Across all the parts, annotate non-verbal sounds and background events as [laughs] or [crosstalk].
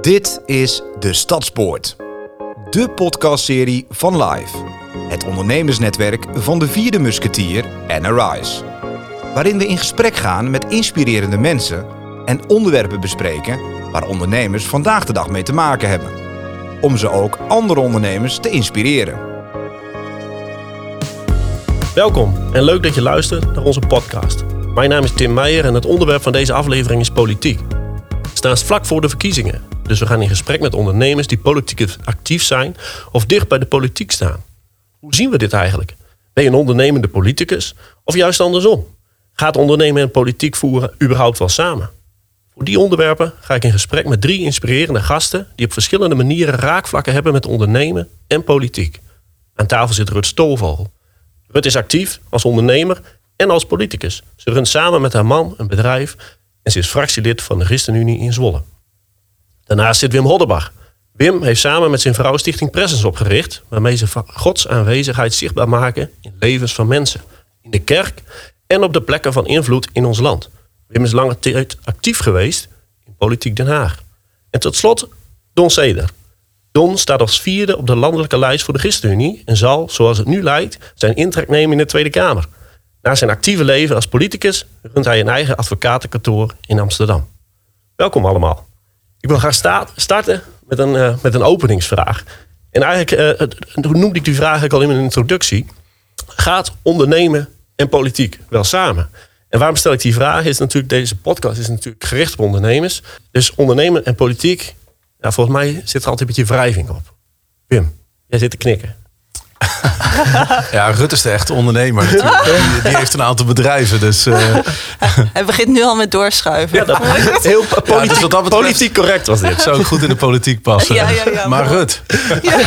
Dit is De Stadspoort. De podcastserie van Live. Het ondernemersnetwerk van de vierde musketier en Arise. Waarin we in gesprek gaan met inspirerende mensen en onderwerpen bespreken waar ondernemers vandaag de dag mee te maken hebben. Om ze ook andere ondernemers te inspireren. Welkom en leuk dat je luistert naar onze podcast. Mijn naam is Tim Meijer en het onderwerp van deze aflevering is politiek. We vlak voor de verkiezingen, dus we gaan in gesprek met ondernemers die politiek actief zijn of dicht bij de politiek staan. Hoe zien we dit eigenlijk? Ben je een ondernemende politicus of juist andersom? Gaat ondernemen en politiek voeren überhaupt wel samen? Voor die onderwerpen ga ik in gesprek met drie inspirerende gasten die op verschillende manieren raakvlakken hebben met ondernemen en politiek. Aan tafel zit Rut Stolvogel. Rut is actief als ondernemer en als politicus. Ze runt samen met haar man een bedrijf en ze is fractielid van de ChristenUnie in Zwolle. Daarnaast zit Wim Hodderbach. Wim heeft samen met zijn vrouw Stichting Presence opgericht, waarmee ze Gods aanwezigheid zichtbaar maken in levens van mensen, in de kerk en op de plekken van invloed in ons land. Wim is lange tijd actief geweest in Politiek Den Haag. En tot slot Don Seder. Don staat als vierde op de landelijke lijst voor de ChristenUnie en zal, zoals het nu lijkt, zijn intrek nemen in de Tweede Kamer. Na zijn actieve leven als politicus runt hij een eigen advocatenkantoor in Amsterdam. Welkom allemaal. Ik wil graag starten met een, uh, met een openingsvraag. En eigenlijk uh, noemde ik die vraag eigenlijk al in mijn introductie. Gaat ondernemen en politiek wel samen? En waarom stel ik die vraag? Is natuurlijk, deze podcast is natuurlijk gericht op ondernemers. Dus ondernemen en politiek, ja, volgens mij zit er altijd een beetje wrijving op. Wim, jij zit te knikken. [laughs] ja, Rutte is de echte ondernemer natuurlijk. Die, die heeft een aantal bedrijven, dus... Uh... [laughs] Hij begint nu al met doorschuiven. Ja, dat, heel politiek, ja, dus betreft, politiek correct was dit. Zou goed in de politiek passen. Ja, ja, ja, maar Rut. Ja.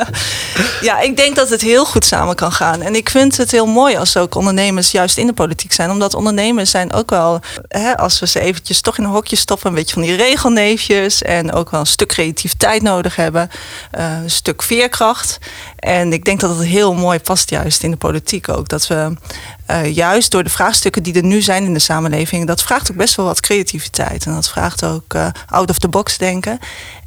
[laughs] ja, ik denk dat het heel goed samen kan gaan. En ik vind het heel mooi als ook ondernemers juist in de politiek zijn. Omdat ondernemers zijn ook wel, hè, als we ze eventjes toch in een hokje stoppen... een beetje van die regelneefjes en ook wel een stuk creativiteit nodig hebben. Uh, een stuk veerkracht. En ik denk dat het heel mooi past juist in de politiek ook. Dat we uh, juist door de vraagstukken die er nu zijn in de samenleving... dat vraagt ook best wel wat creativiteit. En dat vraagt ook uh, out of the box denken.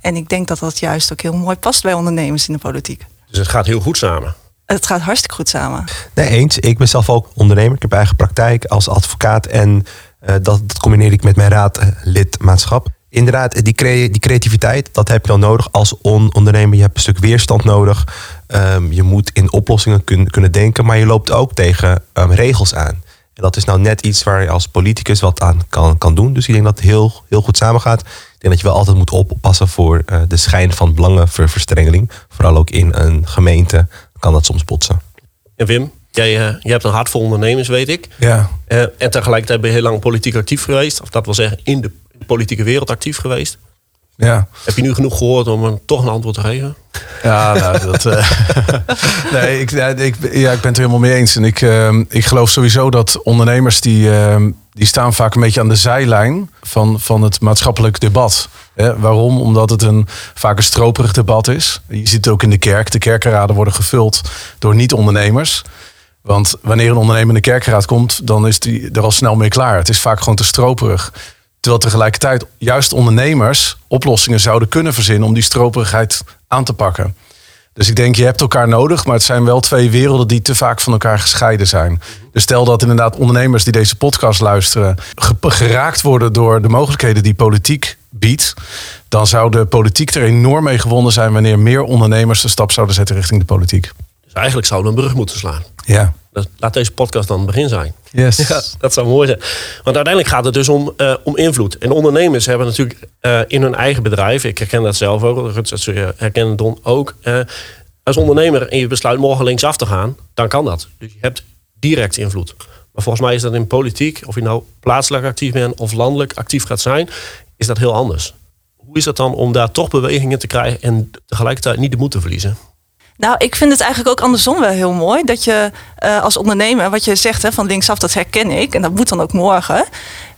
En ik denk dat dat juist ook heel mooi past bij ondernemers in de politiek. Dus het gaat heel goed samen? Het gaat hartstikke goed samen. Nee, eens. Ik ben zelf ook ondernemer. Ik heb eigen praktijk als advocaat. En uh, dat, dat combineer ik met mijn raadlidmaatschap inderdaad, die, cre die, creativiteit, dat heb je dan nodig als on ondernemer. Je hebt een stuk weerstand nodig. Um, je moet in oplossingen kun kunnen denken, maar je loopt ook tegen um, regels aan. En dat is nou net iets waar je als politicus wat aan kan, kan doen. Dus ik denk dat het heel, heel goed samengaat. Ik denk dat je wel altijd moet oppassen voor uh, de schijn van belangenverstrengeling. Vooral ook in een gemeente kan dat soms botsen. En Wim, jij, uh, jij hebt een hart voor ondernemers, weet ik. Ja. Uh, en tegelijkertijd ben je heel lang politiek actief geweest. Of dat wil zeggen, in de politieke wereld actief geweest. Ja. Heb je nu genoeg gehoord om een, toch een antwoord te geven? Ja, nou, dat, uh, [laughs] nee, ik, ja, ik, ja, ik ben het er helemaal mee eens. En ik, uh, ik geloof sowieso dat ondernemers die, uh, die staan vaak een beetje aan de zijlijn van, van het maatschappelijk debat. Hè? Waarom? Omdat het een vaak een stroperig debat is. Je ziet het ook in de kerk. De kerkenraden worden gevuld door niet-ondernemers. Want wanneer een ondernemer in de kerkenraad komt, dan is die er al snel mee klaar. Het is vaak gewoon te stroperig. Terwijl tegelijkertijd juist ondernemers oplossingen zouden kunnen verzinnen om die stroperigheid aan te pakken. Dus ik denk, je hebt elkaar nodig, maar het zijn wel twee werelden die te vaak van elkaar gescheiden zijn. Dus stel dat inderdaad ondernemers die deze podcast luisteren geraakt worden door de mogelijkheden die politiek biedt, dan zou de politiek er enorm mee gewonnen zijn wanneer meer ondernemers de stap zouden zetten richting de politiek. Dus eigenlijk zouden we een brug moeten slaan. Ja. Laat deze podcast dan het begin zijn. Yes. [laughs] Ja, dat zou mooi zijn. Want uiteindelijk gaat het dus om, uh, om invloed. En ondernemers hebben natuurlijk uh, in hun eigen bedrijf, ik herken dat zelf ook, Ruts herkennen Don ook. Uh, als ondernemer en je besluit morgen linksaf te gaan, dan kan dat. Dus je hebt direct invloed. Maar volgens mij is dat in politiek, of je nou plaatselijk actief bent of landelijk actief gaat zijn, is dat heel anders. Hoe is dat dan om daar toch bewegingen te krijgen en tegelijkertijd niet de moed te verliezen? Nou, ik vind het eigenlijk ook andersom wel heel mooi. Dat je uh, als ondernemer, wat je zegt hè, van linksaf, dat herken ik. En dat moet dan ook morgen.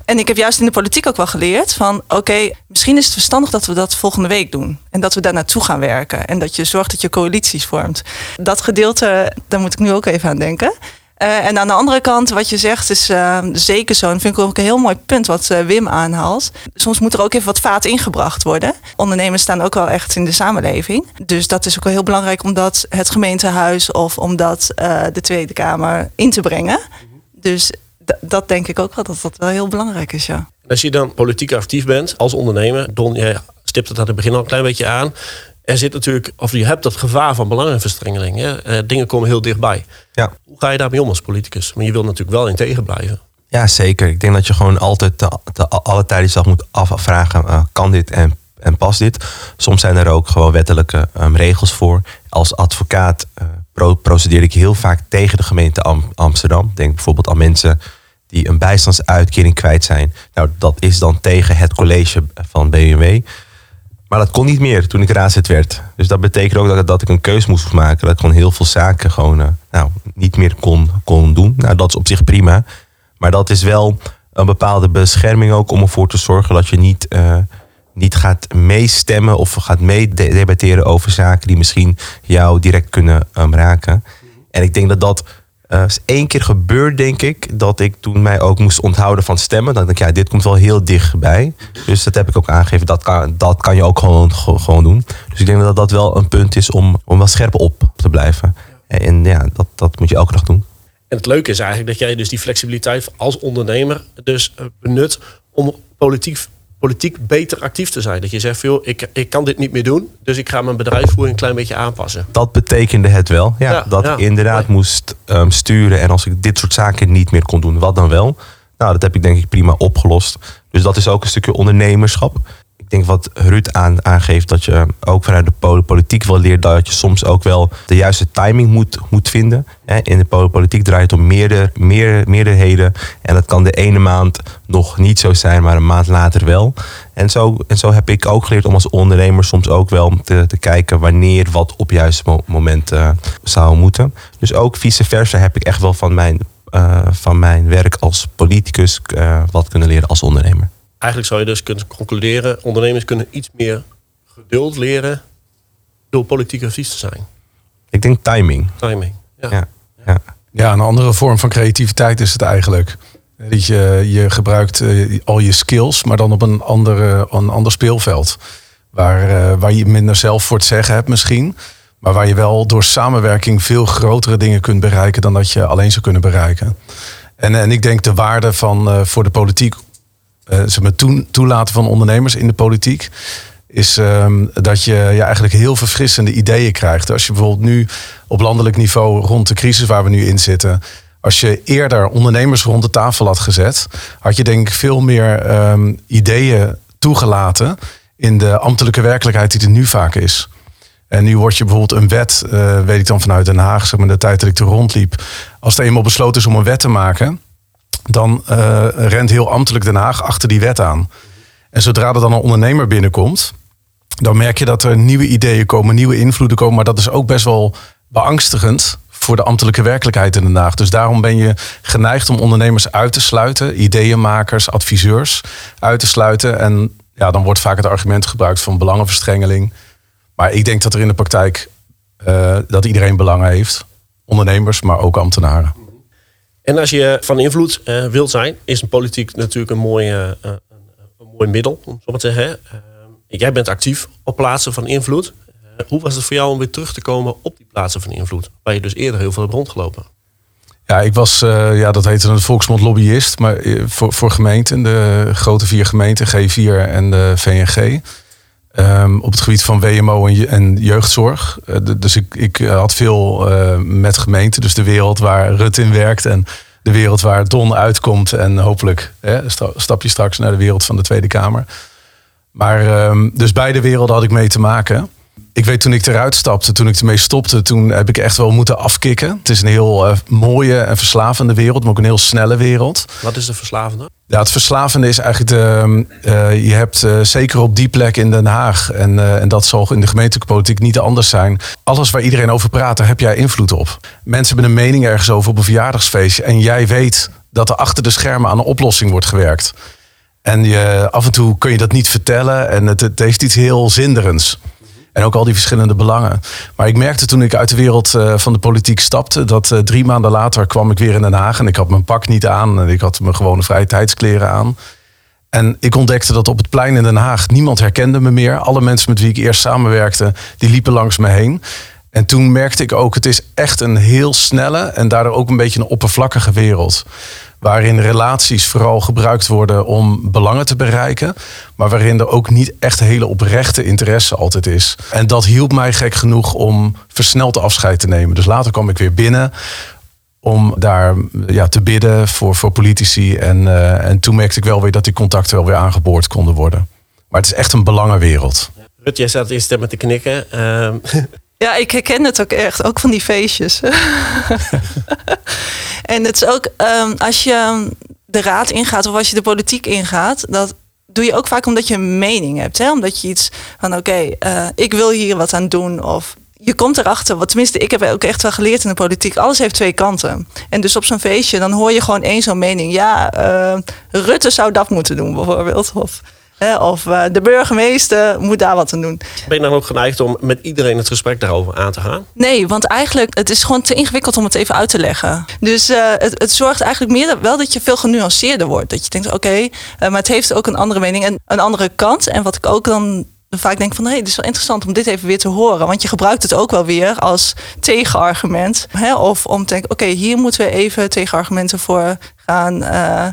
En ik heb juist in de politiek ook wel geleerd van oké, misschien is het verstandig dat we dat volgende week doen. En dat we daar naartoe gaan werken. En dat je zorgt dat je coalities vormt. Dat gedeelte, daar moet ik nu ook even aan denken. Eh, en aan de andere kant, wat je zegt, is uh, zeker zo. En vind ik ook een heel mooi punt wat uh, Wim aanhaalt. Soms moet er ook even wat vaat ingebracht worden. Ondernemers staan ook wel echt in de samenleving. Dus dat is ook wel heel belangrijk om dat het gemeentehuis of om dat de Tweede Kamer in te brengen. Dus dat denk ik ook wel dat dat wel heel belangrijk is, ja. Als je dan politiek actief bent als ondernemer, Don, jij stipt het aan het begin al een klein beetje aan. Er zit natuurlijk, of je hebt dat gevaar van belangenverstrengeling. Hè? Eh, dingen komen heel dichtbij. Ja. Hoe ga je daarmee om als politicus? Maar je wilt natuurlijk wel in tegen blijven. Ja, zeker. Ik denk dat je gewoon altijd te, alle tijd jezelf moet afvragen: uh, kan dit en, en past dit? Soms zijn er ook gewoon wettelijke um, regels voor. Als advocaat uh, pro procedeer ik heel vaak tegen de gemeente Am Amsterdam. Denk bijvoorbeeld aan mensen die een bijstandsuitkering kwijt zijn. Nou, dat is dan tegen het college van BMW. Maar dat kon niet meer toen ik raadslid werd. Dus dat betekent ook dat, dat ik een keus moest maken. Dat ik gewoon heel veel zaken gewoon uh, nou, niet meer kon, kon doen. Nou, dat is op zich prima. Maar dat is wel een bepaalde bescherming ook om ervoor te zorgen dat je niet, uh, niet gaat meestemmen of gaat meedebatteren over zaken die misschien jou direct kunnen um, raken. En ik denk dat dat uh, is één keer gebeurd, denk ik, dat ik toen mij ook moest onthouden van stemmen. Dan denk ik, ja, dit komt wel heel dichtbij. Dus dat heb ik ook aangegeven, dat kan, dat kan je ook gewoon, gewoon doen. Dus ik denk dat dat wel een punt is om, om wel scherp op te blijven. En ja, dat, dat moet je elke dag doen. En het leuke is eigenlijk dat jij dus die flexibiliteit als ondernemer dus eh, benut om politiek politiek beter actief te zijn. Dat je zegt, joh, ik, ik kan dit niet meer doen, dus ik ga mijn bedrijfsvoering een klein beetje aanpassen. Dat betekende het wel. Ja, dat ik inderdaad moest um, sturen. En als ik dit soort zaken niet meer kon doen, wat dan wel? Nou, dat heb ik denk ik prima opgelost. Dus dat is ook een stukje ondernemerschap ik denk wat Ruud aan, aangeeft, dat je ook vanuit de politiek wel leert dat je soms ook wel de juiste timing moet, moet vinden. In de politiek draait het om meerder, meer, meerderheden. En dat kan de ene maand nog niet zo zijn, maar een maand later wel. En zo, en zo heb ik ook geleerd om als ondernemer soms ook wel te, te kijken wanneer wat op juiste moment uh, zou moeten. Dus ook vice versa heb ik echt wel van mijn, uh, van mijn werk als politicus uh, wat kunnen leren als ondernemer eigenlijk zou je dus kunnen concluderen, ondernemers kunnen iets meer geduld leren door politiek actief te zijn. Ik denk timing. Timing, ja. Ja, ja. ja een andere vorm van creativiteit is het eigenlijk. Dat je, je gebruikt uh, al je skills, maar dan op een, andere, een ander speelveld. Waar, uh, waar je minder zelf voor het zeggen hebt misschien. Maar waar je wel door samenwerking veel grotere dingen kunt bereiken dan dat je alleen zou kunnen bereiken. En, en ik denk de waarde van uh, voor de politiek uh, zeg maar, toelaten van ondernemers in de politiek. Is um, dat je ja, eigenlijk heel verfrissende ideeën krijgt. Als je bijvoorbeeld nu op landelijk niveau rond de crisis waar we nu in zitten. Als je eerder ondernemers rond de tafel had gezet, had je denk ik veel meer um, ideeën toegelaten in de ambtelijke werkelijkheid die er nu vaak is. En nu wordt je bijvoorbeeld een wet, uh, weet ik dan vanuit Den Haag, zeg maar de tijd dat ik er rondliep. Als er eenmaal besloten is om een wet te maken, dan uh, rent heel ambtelijk Den Haag achter die wet aan. En zodra er dan een ondernemer binnenkomt, dan merk je dat er nieuwe ideeën komen, nieuwe invloeden komen. Maar dat is ook best wel beangstigend voor de ambtelijke werkelijkheid in Den Haag. Dus daarom ben je geneigd om ondernemers uit te sluiten, ideeënmakers, adviseurs uit te sluiten. En ja, dan wordt vaak het argument gebruikt van belangenverstrengeling. Maar ik denk dat er in de praktijk uh, dat iedereen belangen heeft. Ondernemers, maar ook ambtenaren. En als je van invloed uh, wilt zijn, is een politiek natuurlijk een mooi, uh, een, een, mooi middel, om zo te zeggen. Uh, jij bent actief op plaatsen van invloed. hoe was het voor jou om weer terug te komen op die plaatsen van invloed? Waar je dus eerder heel veel hebt rondgelopen. Ja, ik was, ja, dat heette een volksmond lobbyist, maar voor, voor gemeenten, de grote vier gemeenten, G4 en de VNG. Um, op het gebied van WMO en, jeugdzorg. Uh, dus ik, ik had veel uh, met gemeenten. Dus de wereld waar Rut in werkt. En de wereld waar Don uitkomt. En hopelijk hè, stap je straks naar de wereld van de Tweede Kamer. Maar um, dus beide werelden had ik mee te maken ik weet toen ik eruit stapte, toen ik ermee stopte, toen heb ik echt wel moeten afkicken. Het is een heel uh, mooie en verslavende wereld, maar ook een heel snelle wereld. Wat is de verslavende? Ja, het verslavende is eigenlijk de. Uh, je hebt uh, zeker op die plek in Den Haag, en, en dat zal in de gemeentelijke politiek niet anders zijn. Alles waar iedereen over praat, daar heb jij invloed op. Mensen hebben een mening ergens over op een verjaardagsfeestje. En jij weet dat er achter de schermen aan een oplossing wordt gewerkt. En je, af en toe kun je dat niet vertellen en het, het heeft iets heel zinderends. En ook al die verschillende belangen. Maar ik merkte toen ik uit de wereld eh, van de politiek stapte, dat eh, drie maanden later kwam ik weer in Den Haag. En ik had mijn pak niet aan. En ik had mijn gewone vrije tijdskleren aan. En ik ontdekte dat op het plein in Den Haag niemand herkende me meer. Alle mensen met wie ik eerst samenwerkte, die liepen langs me heen. En toen merkte ik ook, het is echt een heel snelle en daardoor ook een beetje een oppervlakkige wereld. Waarin relaties vooral gebruikt worden om belangen te bereiken. Maar waarin er ook niet echt hele oprechte interesse altijd is. En dat hielp mij gek genoeg om versneld afscheid te nemen. Dus later kwam ik weer binnen om daar ja, te bidden voor, voor politici. En, uh, en toen merkte ik wel weer dat die contacten wel weer aangeboord konden worden. Maar het is echt een belangenwereld. Rut, jij zat eerst met te knikken. Uh, [laughs] Ja, ik herken het ook echt, ook van die feestjes. [laughs] en het is ook um, als je de raad ingaat of als je de politiek ingaat, dat doe je ook vaak omdat je een mening hebt. Hè? Omdat je iets van oké, uh, ik wil hier wat aan doen. Of je komt erachter, wat tenminste, ik heb ook echt wel geleerd in de politiek. Alles heeft twee kanten. En dus op zo'n feestje, dan hoor je gewoon één zo'n mening. Ja, uh, Rutte zou dat moeten doen, bijvoorbeeld. Of of uh, de burgemeester moet daar wat aan doen. Ben je dan ook geneigd om met iedereen het gesprek daarover aan te gaan? Nee, want eigenlijk het is gewoon te ingewikkeld om het even uit te leggen. Dus uh, het, het, zorgt eigenlijk meer wel dat je veel genuanceerder wordt. Dat je denkt, oké, okay, uh, maar het heeft ook een andere mening en een andere kant. En wat ik ook dan vaak denk van, hé, hey, het is wel interessant om dit even weer te horen. Want je gebruikt het ook wel weer als tegenargument. Hè? Of om te denken, oké, okay, hier moeten we even tegenargumenten voor gaan uh,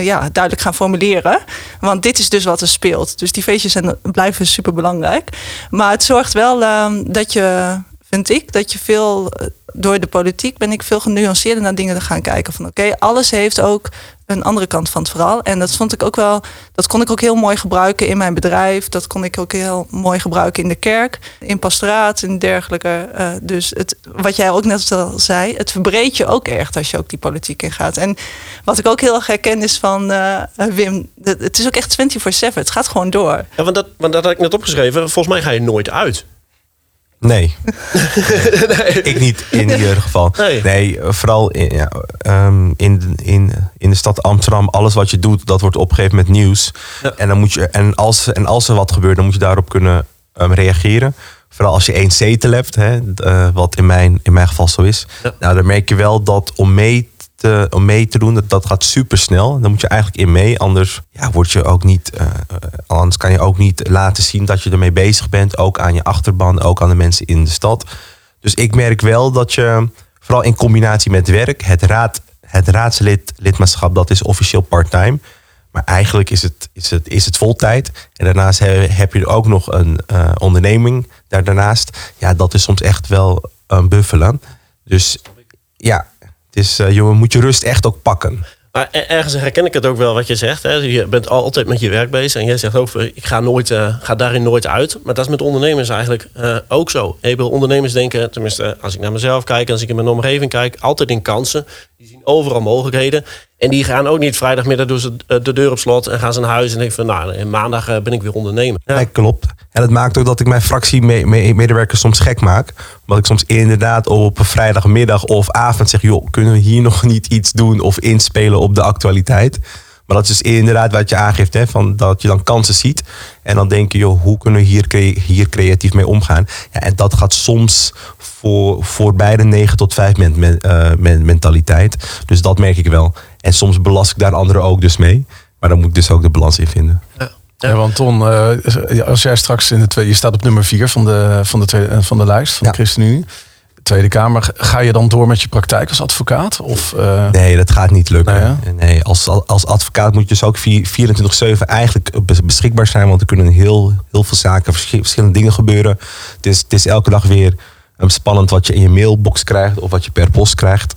ja, duidelijk gaan formuleren. Want dit is dus wat er speelt. Dus die feestjes zijn, blijven super belangrijk. Maar het zorgt wel uh, dat je, vind ik, dat je veel eh, door de politiek ben ik veel genuanceerder naar dingen te gaan kijken. Van oké, alles heeft ook een andere kant van het verhaal. En dat vond ik ook wel, dat kon ik ook heel mooi gebruiken in mijn bedrijf. Dat kon ik ook heel mooi gebruiken in de kerk, in pastoraat en dergelijke. Uh, dus het, wat jij ook net al zei, het verbreedt je ook echt als je ook die politiek ingaat. En wat ik ook heel erg herken is van uh, Wim, het is ook echt 24-7. Het gaat gewoon door. Ja, want dat, want dat had ik net opgeschreven. Volgens mij ga je nooit uit. Nee. [laughs] nee. Ik niet in ieder geval. Nee, nee vooral in, ja, um, in, in, in de stad Amsterdam, alles wat je doet, dat wordt opgegeven met nieuws. Ja. En, dan moet je, en, als, en als er wat gebeurt, dan moet je daarop kunnen um, reageren. Vooral als je één zetel hebt, hè, uh, wat in mijn, in mijn geval zo is. Ja. Nou, dan merk je wel dat om mee om mee te doen, dat, dat gaat super snel. Dan moet je eigenlijk in mee. Anders ja, je ook niet. Uh, anders kan je ook niet laten zien dat je ermee bezig bent. Ook aan je achterban, ook aan de mensen in de stad. Dus ik merk wel dat je, vooral in combinatie met werk, het, raad, het raadslid, lidmaatschap, dat is officieel part-time. Maar eigenlijk is het, is het, is het voltijd. En daarnaast heb je ook nog een uh, onderneming daar daarnaast. Ja, dat is soms echt wel een buffelen. Dus ja, het is, uh, jongen, moet je rust echt ook pakken. Maar ergens herken ik het ook wel wat je zegt. Hè? Je bent altijd met je werk bezig. En jij zegt ook, ik ga, nooit, uh, ga daarin nooit uit. Maar dat is met ondernemers eigenlijk ook zo. Hebel ondernemers denken, tenminste als ik naar mezelf kijk... als ik in mijn omgeving kijk, altijd in kansen. Die zien overal mogelijkheden. En die gaan ook niet vrijdagmiddag doen ze de deur op slot... en gaan ze naar huis en denken van... nou, maandag ben ik weer ondernemer. Ja, ja klopt. En dat maakt ook dat ik mijn fractiemedewerkers soms gek maak. Omdat ik soms inderdaad op een vrijdagmiddag of avond zeg... joh, kunnen we hier nog [laughs] niet iets doen of inspelen op de actualiteit? Maar dat is dus inderdaad wat je aangeeft, hè, van dat je dan kansen ziet. En dan denk je, joh, hoe kunnen we hier, cre hier creatief mee omgaan? Ja, en dat gaat soms voor, voor beide 9 tot 5 men, men, uh, mentaliteit. Dus dat merk ik wel. En soms belast ik daar anderen ook dus mee. Maar dan moet ik dus ook de balans in vinden. Ja. Ja, want Ton, uh, als jij straks in de tweede, je staat op nummer 4 van de, van de, tweede, van de lijst van ja. de ChristenUnie. Tweede Kamer, ga je dan door met je praktijk als advocaat? Of, uh... Nee, dat gaat niet lukken. Nee, nee als, als advocaat moet je dus ook 24-7 eigenlijk beschikbaar zijn. Want er kunnen heel, heel veel zaken, verschillende dingen gebeuren. Het is, het is elke dag weer spannend wat je in je mailbox krijgt of wat je per post krijgt.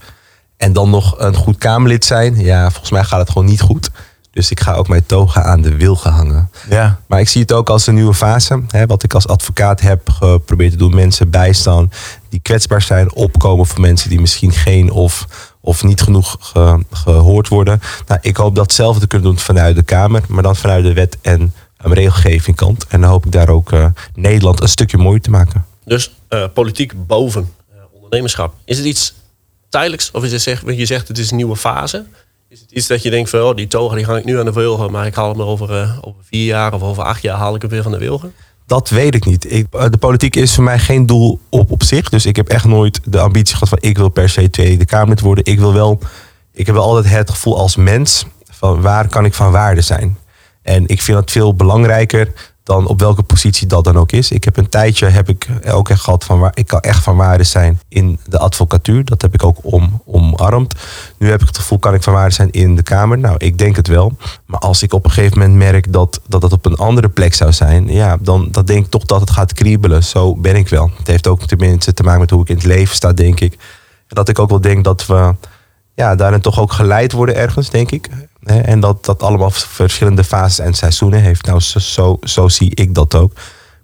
En dan nog een goed Kamerlid zijn. Ja, volgens mij gaat het gewoon niet goed. Dus ik ga ook mijn toga aan de wilgen hangen. Ja. Maar ik zie het ook als een nieuwe fase. Hè, wat ik als advocaat heb geprobeerd te doen. Mensen bijstaan die kwetsbaar zijn. Opkomen voor mensen die misschien geen of, of niet genoeg ge, gehoord worden. Nou, ik hoop dat zelf te kunnen doen vanuit de Kamer. Maar dan vanuit de wet en een regelgeving kant. En dan hoop ik daar ook uh, Nederland een stukje mooier te maken. Dus uh, politiek boven uh, ondernemerschap. Is het iets tijdelijks? Of is het zeg, je zegt het is een nieuwe fase? Is het iets dat je denkt van, oh, die toga die ga ik nu aan de wilgen, maar ik haal hem er over, uh, over vier jaar of over acht jaar haal ik hem weer van de wilgen? Dat weet ik niet. Ik, eh, de politiek is voor mij geen doel op, op zich. Dus ik heb echt nooit de ambitie gehad van ik wil per se Tweede Kamerlid worden. Ik wil wel, ik heb wel altijd het gevoel als mens van waar kan ik van waarde zijn. En ik vind het veel belangrijker dan op welke positie dat dan ook is. Ik heb een tijdje heb ik ook echt gehad van waar ik kan echt van waarde zijn in de advocatuur. Dat heb ik ook om, omarmd. Nu heb ik het gevoel, kan ik van waarde zijn in de Kamer? Nou, ik denk het wel. Maar als ik op een gegeven moment merk dat dat, dat op een andere plek zou zijn, ja, dan, dan denk ik toch dat het gaat kriebelen. Zo ben ik wel. Het heeft ook tenminste te maken met hoe ik in het leven sta, denk ik. Dat ik ook wel denk dat we ja, daarin toch ook geleid worden ergens, denk ik. En dat dat allemaal verschillende fases en seizoenen heeft. Nou, zo, zo, zo zie ik dat ook.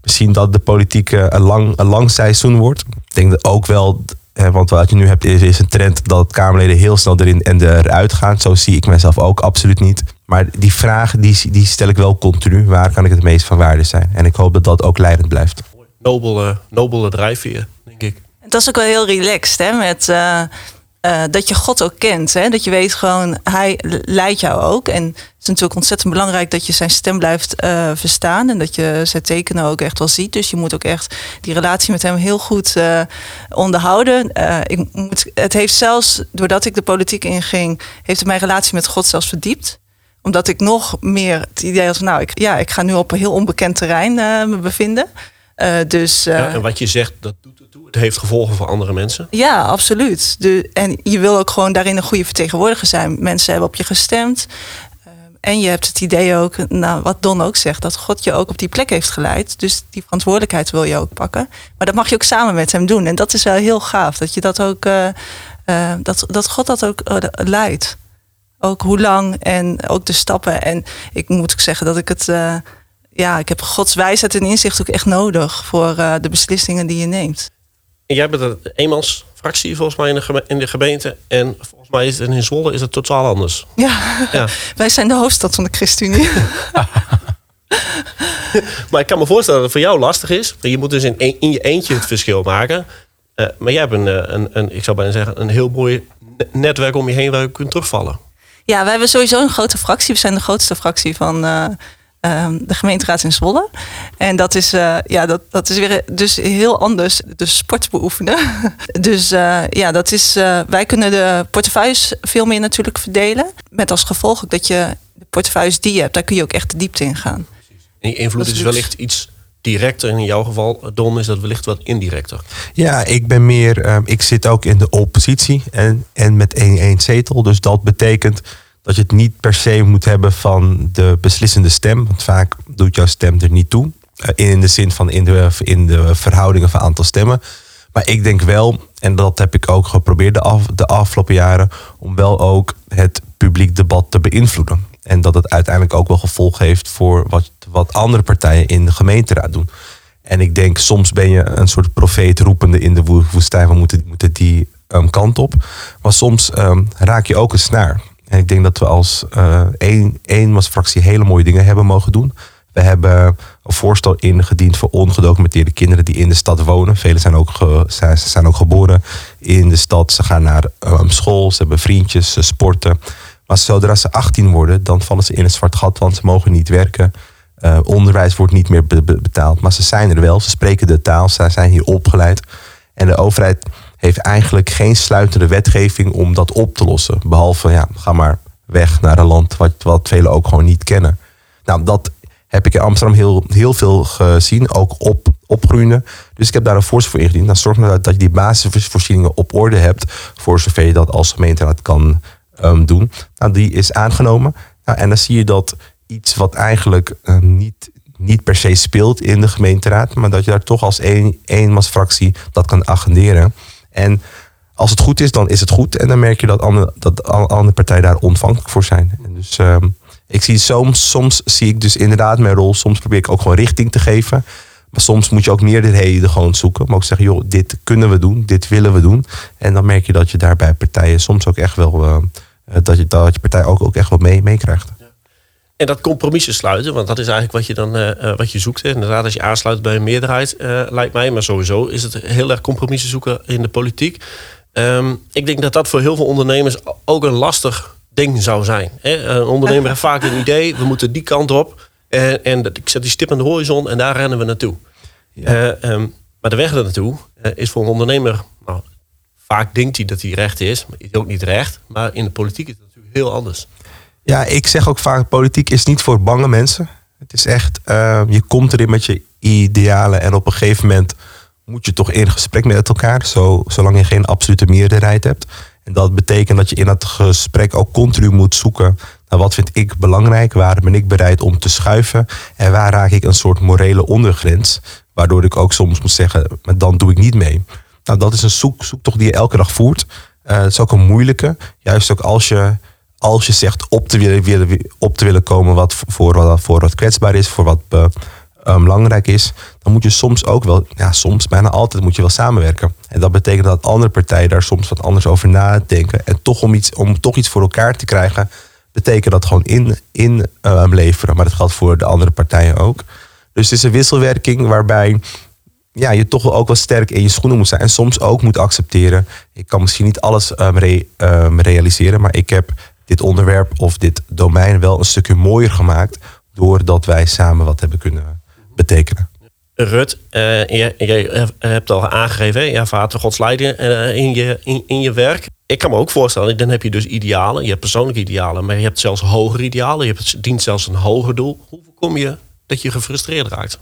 Misschien dat de politiek een lang, een lang seizoen wordt. Ik denk dat ook wel, want wat je nu hebt is, is een trend dat Kamerleden heel snel erin en eruit gaan. Zo zie ik mezelf ook absoluut niet. Maar die vragen die, die stel ik wel continu. Waar kan ik het meest van waarde zijn? En ik hoop dat dat ook leidend blijft. Nobele, nobele drijfveer, denk ik. Dat is ook wel heel relaxed, hè? Met, uh uh, dat je God ook kent. Hè? Dat je weet gewoon, hij leidt jou ook. En het is natuurlijk ontzettend belangrijk dat je zijn stem blijft uh, verstaan. En dat je zijn tekenen ook echt wel ziet. Dus je moet ook echt die relatie met hem heel goed uh, onderhouden. ik moet, het heeft zelfs, doordat ik de politiek inging, heeft het mijn relatie met God zelfs verdiept omdat ik nog meer het idee had, nou, ik, ja, ik ga nu op een heel onbekend terrein me bevinden. Dus, ja, en wat je zegt, dat doet het heeft gevolgen voor andere mensen. Ja, absoluut. De, en je wil ook gewoon daarin een goede vertegenwoordiger zijn. Mensen hebben op je gestemd. Uh, en je hebt het idee ook, nou, wat Don ook zegt, dat God je ook op die plek heeft geleid. Dus die verantwoordelijkheid wil je ook pakken. Maar dat mag je ook samen met hem doen. En dat is wel heel gaaf. Dat je dat ook, dat, dat God dat ook leidt. Ook hoe lang en ook de stappen. En ik moet ook zeggen dat ik het ja, ik heb Gods wijsheid en inzicht ook echt nodig voor uh, de beslissingen die je neemt jij bent een eenmansfractie volgens mij in de, in de gemeente. En volgens mij is het in Zwolle is het totaal anders. Ja, ja. [laughs] wij zijn de hoofdstad van de ChristenUnie. [laughs] [laughs] maar ik kan me voorstellen dat het voor jou lastig is. Je moet dus in, in je eentje het verschil maken. Uh, maar jij hebt een, eh, een, een, ik zou bijna zeggen, een heel mooi netwerk om je heen waar je kunt terugvallen. Ja, wij hebben sowieso een grote fractie. We zijn de grootste fractie van, uh, de gemeenteraad in Zwolle. En dat is, uh, ja, dat, dat is weer dus heel anders, de sport beoefenen. [laughs] dus uh, ja, dat is, uh, wij kunnen de portefeuilles veel meer natuurlijk verdelen. Met als gevolg ook dat je de portefeuilles die je hebt, daar kun je ook echt de diepte in gaan. En die invloed is, is wellicht iets directer. En in jouw geval, Don, is dat wellicht wat indirecter. Ja, ik ben meer, ik zit ook in de oppositie en, en met één, één zetel. Dus dat betekent dat je het niet per se moet hebben van de beslissende stem. Want vaak doet jouw stem er niet toe. Eh, in de zin van in de, in de verhoudingen van aantal stemmen. Maar ik denk wel, en dat heb ik ook geprobeerd de, af, de afgelopen jaren, om wel ook het publiek debat te beïnvloeden. En dat het uiteindelijk ook wel gevolg heeft voor wat, wat andere partijen in de gemeenteraad doen. En ik denk, soms ben je een soort profeet roepende in de woestijn. We moeten, moeten die um, kant op. Maar soms um, raak je ook een snaar. En ik denk dat we als uh, één, één fractie hele mooie dingen hebben mogen doen. We hebben een voorstel ingediend voor ongedocumenteerde kinderen die in de stad wonen. Velen zijn ook, zijn, zijn ook geboren in de stad. Ze gaan naar um, school, ze hebben vriendjes, ze sporten. Maar zodra ze 18 worden, dan vallen ze in een zwart gat, want ze mogen niet werken. Uh, onderwijs wordt niet meer be betaald. Maar ze zijn er wel, ze spreken de taal, ze zijn hier opgeleid. En de overheid heeft eigenlijk geen sluitende wetgeving om dat op te lossen. Behalve, ja, ga maar weg naar een land wat, wat velen ook gewoon niet kennen. Nou, dat heb ik in Amsterdam heel, heel veel gezien, ook op, opgroeien. Dus ik heb daar een voorstel voor ingediend. Dan zorg maar dat je die basisvoorzieningen op orde hebt, voor zover je dat als gemeenteraad kan um, doen. Nou, die is aangenomen. Nou, en dan zie je dat iets wat eigenlijk uh, niet, niet per se speelt in de gemeenteraad, maar dat je daar toch als één, eenmansfractie dat kan agenderen. En als het goed is, dan is het goed. En dan merk je dat andere, dat andere partijen daar ontvankelijk voor zijn. En dus uh, ik zie soms, soms zie ik dus inderdaad mijn rol. Soms probeer ik ook gewoon richting te geven. Maar soms moet je ook meerderheden gewoon zoeken. Maar ook zeggen, joh, dit kunnen we doen, dit willen we doen. En dan merk je dat je daar bij partijen soms ook echt wel, uh, dat, je, dat je partij ook, ook echt wel mee, meekrijgt. En dat compromissen sluiten, want dat is eigenlijk wat je dan uh, wat je zoekt. Hè. Inderdaad, als je aansluit bij een meerderheid, uh, lijkt mij, maar sowieso is het heel erg compromissen zoeken in de politiek. Um, ik denk dat dat voor heel veel ondernemers ook een lastig ding zou zijn. Hè. Een ondernemer heeft vaak een idee, we moeten die kant op. En, en dat- ik zet die stip aan de horizon en daar rennen we naartoe. Eh, ehm, maar de weg er naartoe eh, is voor een ondernemer... Nou, vaak denkt hij dat hij recht is, maar is ook niet recht. Maar in de politiek is het natuurlijk heel anders. Ja, ik zeg ook vaak, politiek is niet voor bange mensen. Het is echt, eh, je komt erin met je idealen en op een gegeven moment moet je toch in gesprek met elkaar, zo, zolang je geen absolute meerderheid hebt. En dat betekent dat je in dat gesprek ook continu moet zoeken naar wat vind ik belangrijk, waar ben ik bereid om te schuiven en waar raak ik een soort morele ondergrens, waardoor ik ook soms moet zeggen, dan doe ik niet mee. Nou, dat is een zoek, zoektocht die je elke dag voert. Eh, het is ook een moeilijke, juist ook als je als je zegt op te willen, op te willen komen wat voor, wat voor wat kwetsbaar is, voor wat eh, eh, belangrijk is, dan moet je soms ook wel, ja, soms bijna altijd moet je wel samenwerken. En dat betekent dat andere partijen daar soms wat anders over nadenken. En toch om, iets, om toch iets voor elkaar te krijgen, betekent dat gewoon in, in eh, leveren. Maar dat geldt voor de andere partijen ook. Dus het is een wisselwerking waarbij ja, je toch ook wel sterk in je schoenen moet zijn. En soms ook moet accepteren. Ik kan misschien niet alles ehm, ehm, realiseren. Maar ik heb dit onderwerp of dit domein wel een stukje mooier gemaakt. Doordat wij samen wat hebben kunnen betekenen. Rut, eh, je, je hebt al aangegeven, je ervaart Gods leiding eh, in, je, in, in je werk. Ik kan me ook voorstellen, dan heb je dus idealen. Je hebt persoonlijke idealen, maar je hebt zelfs hogere idealen. Je hebt, dient zelfs een hoger doel. Hoe voorkom je dat je gefrustreerd raakt?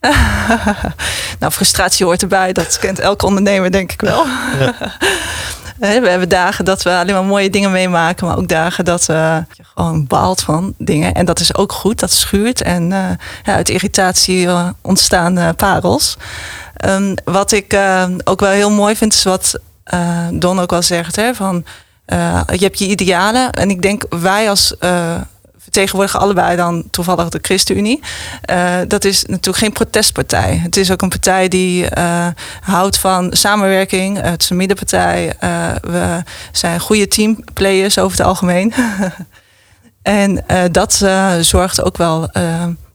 [laughs] nou, frustratie hoort erbij. Dat kent elke ondernemer, denk ik wel. Hè, [laughs] we hebben dagen dat we alleen maar mooie dingen meemaken, maar ook dagen dat uh, je gewoon baalt van dingen. En dat is ook goed, dat schuurt. En uh, ja, uit irritatie uh, ontstaan parels. Um, wat ik ook wel heel mooi vind, is wat Don ook al zegt: hè, van je hebt je idealen. En ik denk wij als vertegenwoordigen allebei dan toevallig de ChristenUnie. Uh, dat is natuurlijk geen protestpartij. Het is ook een partij die uh, houdt van samenwerking. het is een middenpartij. We zijn goede teamplayers over het algemeen. [laughs] en dat zorgt ook wel,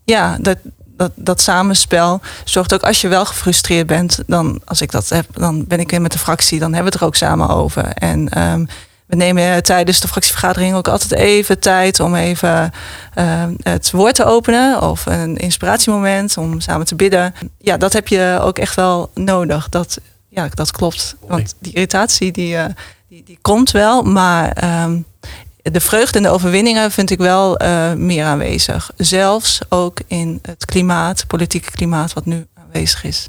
ja, dat, dat, dat samenspel zorgt ook als je wel gefrustreerd bent, dan als ik dat heb, dan ben ik weer met de fractie, dan hebben we het er ook samen over. En um, we nemen tijdens de fractievergadering ook altijd even tijd om even uh, het woord te openen of een inspiratiemoment om samen te bidden. Ja, dat heb je ook echt wel nodig. Dat, ja, dat klopt. Want die irritatie die, uh, die, die, komt wel, maar um, de vreugde en de overwinningen vind ik wel uh, meer aanwezig. Zelfs ook in het klimaat, politieke klimaat wat nu aanwezig is.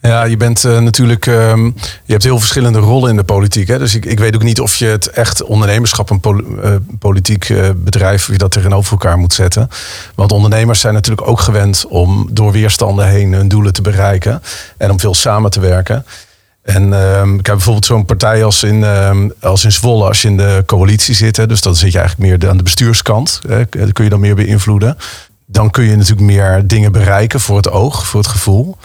Ja, je bent uh, natuurlijk. Um, je hebt heel verschillende rollen in de politiek. Hè? Dus ik, ik weet ook niet of je het echt ondernemerschap en uh, politiek uh, bedrijf. je dat tegenover elkaar moet zetten. Want ondernemers zijn natuurlijk ook gewend om door weerstanden heen hun doelen te bereiken. En om veel samen te werken. En um, ik heb bijvoorbeeld zo'n partij als in, um, als in Zwolle, als je in de coalitie zit. Hè, dus dan zit je eigenlijk meer aan de bestuurskant. Hè, kun je dan meer beïnvloeden. Dan kun je natuurlijk meer dingen bereiken voor het oog, voor het gevoel.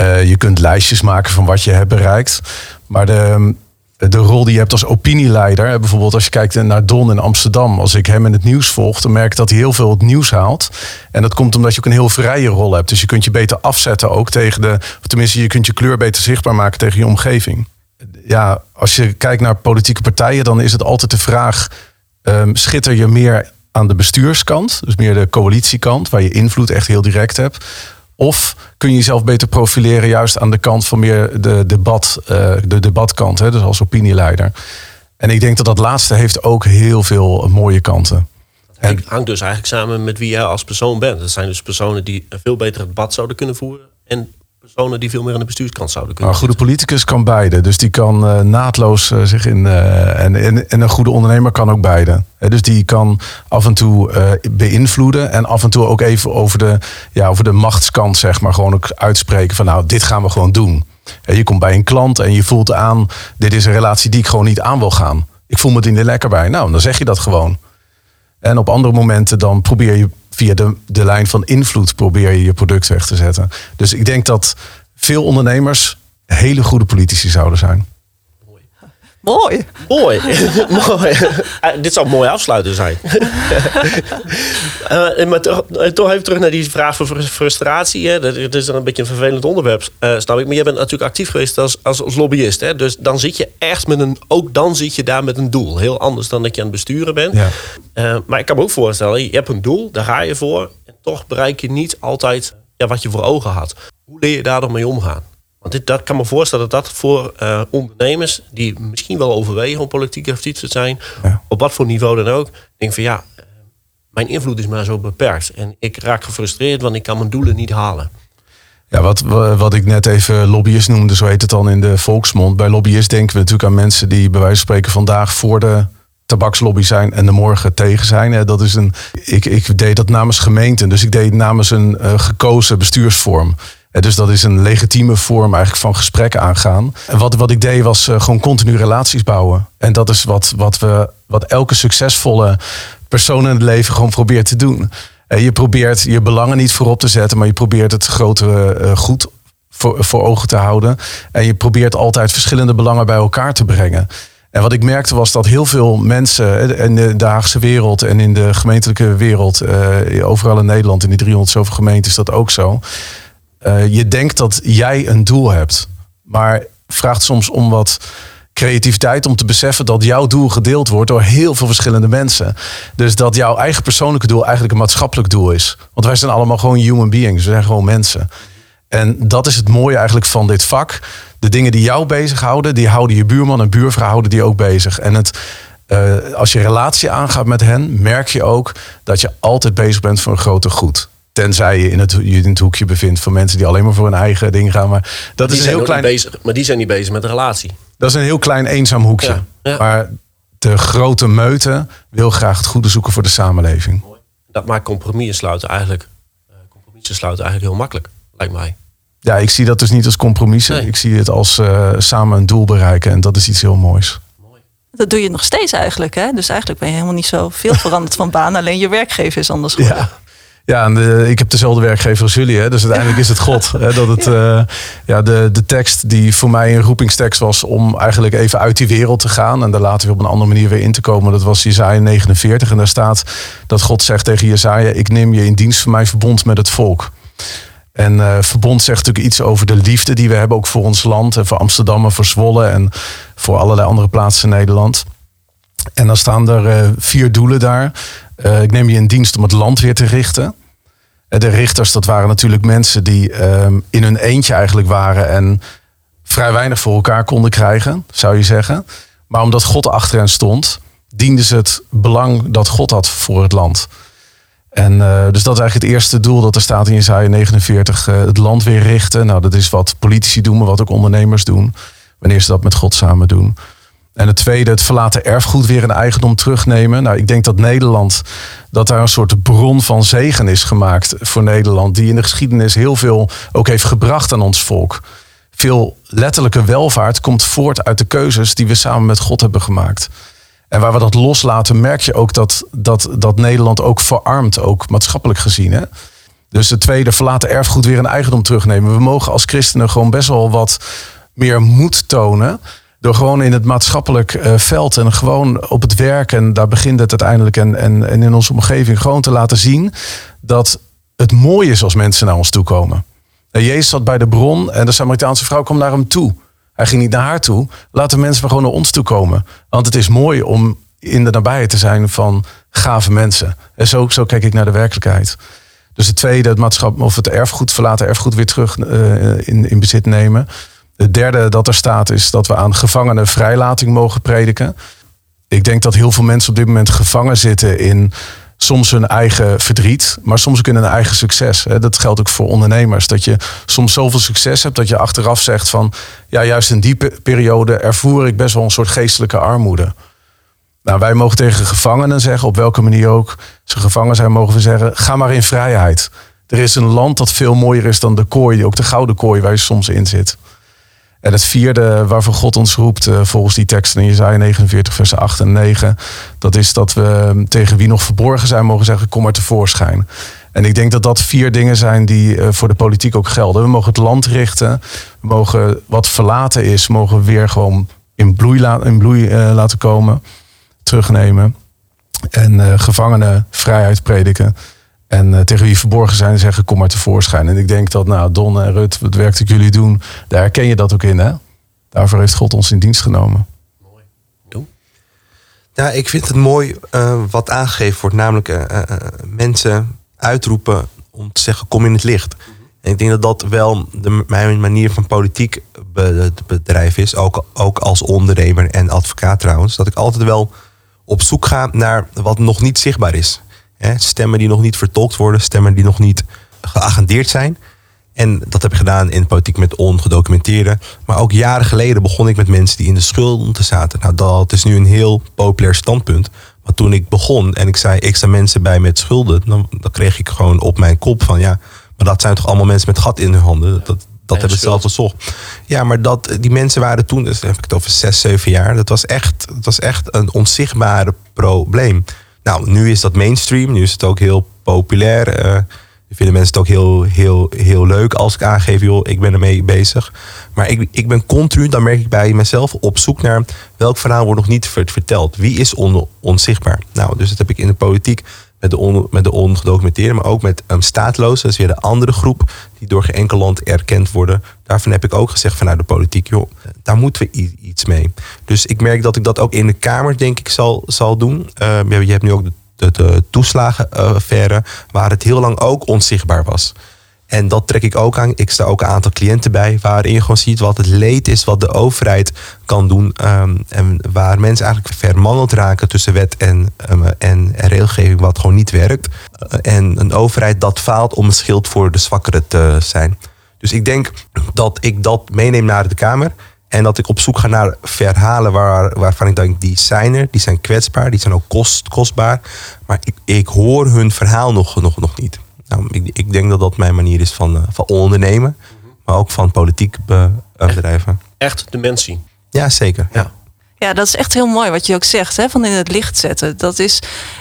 Uh, je kunt lijstjes maken van wat je hebt bereikt. Maar de, de rol die je hebt als opinieleider, bijvoorbeeld als je kijkt naar Don in Amsterdam, als ik hem in het nieuws volg, dan merk ik dat hij heel veel het nieuws haalt. En dat komt omdat je ook een heel vrije rol hebt. Dus je kunt je beter afzetten ook tegen de, tenminste, je kunt je kleur beter zichtbaar maken tegen je omgeving. Ja, als je kijkt naar politieke partijen, dan is het altijd de vraag: um, schitter je meer aan de bestuurskant, dus meer de coalitiekant, waar je invloed echt heel direct hebt? Of kun je jezelf beter profileren juist aan de kant van meer de, debat, uh, de debatkant, hè, dus als opinieleider. En ik denk dat dat laatste heeft ook heel veel mooie kanten. Het hangt dus eigenlijk samen met wie jij als persoon bent. Dat zijn dus personen die een veel beter debat zouden kunnen voeren. En personen die veel meer aan de bestuurskant zouden kunnen. Nou, een goede politicus kan beide. Dus die kan uh, naadloos uh, zich in. Uh, en, en, en, een goede ondernemer kan ook beide. He, dus die kan af en toe beïnvloeden. En af en toe ook even over de, ja, over de machtskant, zeg maar, gewoon ook uitspreken van nou, dit gaan we gewoon doen. He, je komt bij een klant en je voelt aan, dit is een relatie die ik gewoon niet aan wil gaan. Ik voel me er lekker bij. Nou, dan zeg je dat gewoon. En op andere momenten dan probeer je via de, de lijn van invloed probeer je je product weg te zetten. Dus ik denk dat veel ondernemers hele goede politici zouden zijn. Mooi. Mooi. [laughs] [laughs] Mooi. [laughs] Eh, dit zou een mooi afsluiten zijn. Eh, maar toch, eh, toch even terug naar die vraag van frus- frustratie. Hè. Dat, dat is een beetje een vervelend onderwerp, snap ik. Maar jij bent natuurlijk actief geweest als, als, als lobbyist. Hè. Dus dan zit je echt met een... Ook dan zit je daar met een doel. Heel anders dan dat je aan het besturen bent. Ja. Maar ik kan me ook voorstellen, je hebt een doel, daar ga je voor. En toch bereik je niet altijd ja, wat je voor ogen had. Hoe leer je daar dan mee omgaan? Want dit, dat kan me voorstellen dat dat voor eh, ondernemers die misschien wel overwegen om politiek actief te zijn, Ja. op wat voor niveau dan ook, denk van ja, eh, mijn invloed is maar zo beperkt. En ik raak gefrustreerd, want ik kan mijn doelen niet halen. Ja, wat, wat ik net even lobbyist noemde, zo heet het dan in de volksmond. Bij lobbyist denken we natuurlijk aan mensen die bij wijze van spreken vandaag voor de tabakslobby zijn en de morgen tegen zijn. Dat is een, ik, ik deed dat namens gemeenten, dus ik deed namens een eh, gekozen bestuursvorm. Eh, Dus dat is een legitieme vorm eigenlijk van gesprek aangaan. En wat, wat ik deed was eh, gewoon continu relaties bouwen. En dat is wat, wat, we, wat elke succesvolle persoon in het leven gewoon probeert te doen. Eh, Je probeert je belangen niet voorop te zetten, maar je probeert het grotere goed voor, voor ogen te houden. En je probeert altijd verschillende belangen bij elkaar te brengen. En wat ik merkte was dat heel veel mensen in de, Haagse wereld en in de gemeentelijke wereld, overal in Nederland, in die 300 zoveel gemeenten is dat ook zo. Eh, je denkt dat jij een doel hebt, maar vraagt soms om wat creativiteit om te beseffen dat jouw doel gedeeld wordt door heel veel verschillende mensen. Dus dat jouw eigen persoonlijke doel eigenlijk een maatschappelijk doel is. Want wij zijn allemaal gewoon human beings, we zijn gewoon mensen. En dat is het mooie eigenlijk van dit vak. De dingen die jou bezighouden, die houden je buurman en buurvrouw houden die ook bezig. En het, eh, als je relatie aangaat met hen, merk je ook dat je altijd bezig bent voor een groter goed. Tenzij je in het, je in het hoekje bevindt van mensen die alleen maar voor hun eigen ding gaan. Maar dat Die is een zijn heel klein, niet bezig, maar die zijn niet bezig met de relatie. dat is een heel klein eenzaam hoekje. Ja, ja. Maar de grote meute wil graag het goede zoeken voor de samenleving. Dat maakt compromissen sluiten eigenlijk, eh, compromissen sluiten eigenlijk heel makkelijk, lijkt mij. Ja, ik zie dat dus niet als compromissen. Nee. Ik zie het als eh, samen een doel bereiken. En dat is iets heel moois. Dat doe je nog steeds eigenlijk. Hè? Dus eigenlijk ben je helemaal niet zo veel veranderd van baan. Alleen je werkgever is anders geworden. Ja. Ja, en de, ik heb dezelfde werkgever als jullie. Hè? Dus uiteindelijk is het [laughs] God. Hè? Dat het, eh, ja, de, de tekst die voor mij een roepingstekst was om eigenlijk even uit die wereld te gaan. En daar later weer op een andere manier weer in te komen. Dat was Jezaja 49. En daar staat dat God zegt tegen Jezaja, ik neem je in dienst van mijn verbond met het volk. En eh, verbond zegt natuurlijk iets over de liefde die we hebben ook voor ons land. En voor Amsterdam en voor Zwolle en voor allerlei andere plaatsen in Nederland. En dan staan er eh, vier doelen daar. Ik neem je in dienst om het land weer te richten. De richters, dat waren natuurlijk mensen die ehm, in hun eentje eigenlijk waren en vrij weinig voor elkaar konden krijgen, zou je zeggen. Maar omdat God achter hen stond, dienden ze het belang dat God had voor het land. En eh, dus dat is eigenlijk het eerste doel dat er staat in 49. eh, het land weer richten. Nou, dat is wat politici doen, maar wat ook ondernemers doen. Wanneer ze dat met God samen doen. En het tweede, het verlaten erfgoed weer in eigendom terugnemen. Nou, ik denk dat Nederland, dat daar een soort bron van zegen is gemaakt voor Nederland. Die in de geschiedenis heel veel ook heeft gebracht aan ons volk. Veel letterlijke welvaart komt voort uit de keuzes die we samen met God hebben gemaakt. En waar we dat loslaten, merk je ook dat, dat, dat Nederland ook verarmt, ook maatschappelijk gezien. Hè? Dus het tweede, verlaten erfgoed weer in eigendom terugnemen. We mogen als christenen gewoon best wel wat meer moed tonen. Door gewoon in het maatschappelijk eh, veld en gewoon op het werk, en daar begint het uiteindelijk, en, en, en in onze omgeving gewoon te laten zien dat het mooi is als mensen naar ons toe komen. En Jezus zat bij de bron en de Samaritaanse vrouw kwam naar hem toe. Hij ging niet naar haar toe. Laten mensen maar gewoon naar ons toe komen. Want het is mooi om in de nabijheid te zijn van gave mensen. En zo, zo kijk ik naar de werkelijkheid. Dus het tweede, het maatschap of het erfgoed, verlaten erfgoed weer terug eh, in, in bezit nemen. Het derde dat er staat is dat we aan gevangenen vrijlating mogen prediken. Ik denk dat heel veel mensen op dit moment gevangen zitten in soms hun eigen verdriet, maar soms ook in hun eigen succes. Dat geldt ook voor ondernemers. Dat je soms zoveel succes hebt dat je achteraf zegt van, ja, juist in die pe- periode ervoer ik best wel een soort geestelijke armoede. Nou, wij mogen tegen gevangenen zeggen, op welke manier ook ze gevangen zijn, mogen we zeggen, ga maar in vrijheid. Er is een land dat veel mooier is dan de kooi, ook de gouden kooi waar je soms in zit. En het vierde waarvoor God ons roept, eh, volgens die teksten in Jezaja 49, vers 8 en 9, dat is dat we eh, tegen wie nog verborgen zijn mogen zeggen, kom maar tevoorschijn. En ik denk dat dat vier dingen zijn die eh, voor de politiek ook gelden. We mogen het land richten, we mogen wat verlaten is, mogen we weer gewoon in bloei, in bloei laten komen, terugnemen. En gevangenen vrijheid prediken. En eh, tegen wie verborgen zijn zeggen, kom maar tevoorschijn. En ik denk dat, nou, Don en Rut, het werk dat jullie doen, daar herken je dat ook in, hè? Daarvoor heeft God ons in dienst genomen. Ja, ik vind het mooi eh, wat aangegeven wordt, namelijk eh, mensen uitroepen om te zeggen: kom in het licht. En ik denk dat dat wel de, mijn manier van politiek be, bedrijf is, ook, ook als ondernemer en advocaat trouwens, dat ik altijd wel op zoek ga naar wat nog niet zichtbaar is. Hè, stemmen die nog niet vertolkt worden, stemmen die nog niet geagendeerd zijn. En dat heb ik gedaan in politiek met ongedocumenteerde. Maar ook jaren geleden begon ik met mensen die in de schulden zaten. Nou, dat is nu een heel populair standpunt. Maar toen ik begon en ik zei, ik sta mensen bij met schulden, dan, dan kreeg ik gewoon op mijn kop van ja, maar dat zijn toch allemaal mensen met gat in hun handen. Dat, dat Ja, hebben ze zelf gezocht. Ja, maar dat, die mensen waren toen, dus heb ik het over zes, zeven jaar. Dat was echt, dat was echt een onzichtbare probleem. Nou, nu is dat mainstream. Nu is het ook heel populair. eh vinden mensen het ook heel, heel, heel leuk als ik aangeef, joh, ik ben ermee bezig. Maar ik, ik ben continu, dan merk ik bij mezelf, op zoek naar welk verhaal wordt nog niet ver- verteld. Wie is on, onzichtbaar? Nou, dus dat heb ik in de politiek met de, on, met de ongedocumenteerde, maar ook met um, staatlozen. Dat is weer de andere groep die door geen enkel land erkend worden. Daarvan heb ik ook gezegd vanuit de politiek, joh, daar moeten we iets mee. Dus ik merk dat ik dat ook in de Kamer, denk ik, zal, zal doen. Uh, je hebt nu ook de de, de toeslagenaffaire, waar het heel lang ook onzichtbaar was. En dat trek ik ook aan. Ik sta ook een aantal cliënten bij, waarin je gewoon ziet wat het leed is, wat de overheid kan doen. Um, en waar mensen eigenlijk vermangeld raken tussen wet en, um, en regelgeving, wat gewoon niet werkt. En een overheid dat faalt om een schild voor de zwakkeren te zijn. Dus ik denk dat ik dat meeneem naar de Kamer. En dat ik op zoek ga naar verhalen waar, waarvan ik denk, die zijn er, die zijn kwetsbaar, die zijn ook kost, kostbaar. Maar ik, ik hoor hun verhaal nog, nog, nog niet. Nou, ik, ik denk dat dat mijn manier is van, uh, van ondernemen, maar ook van politiek be, uh, bedrijven. Echt de mens zien. Ja, zeker. Ja. Ja, dat is echt heel mooi wat je ook zegt, hè, van in het licht zetten. Dat is,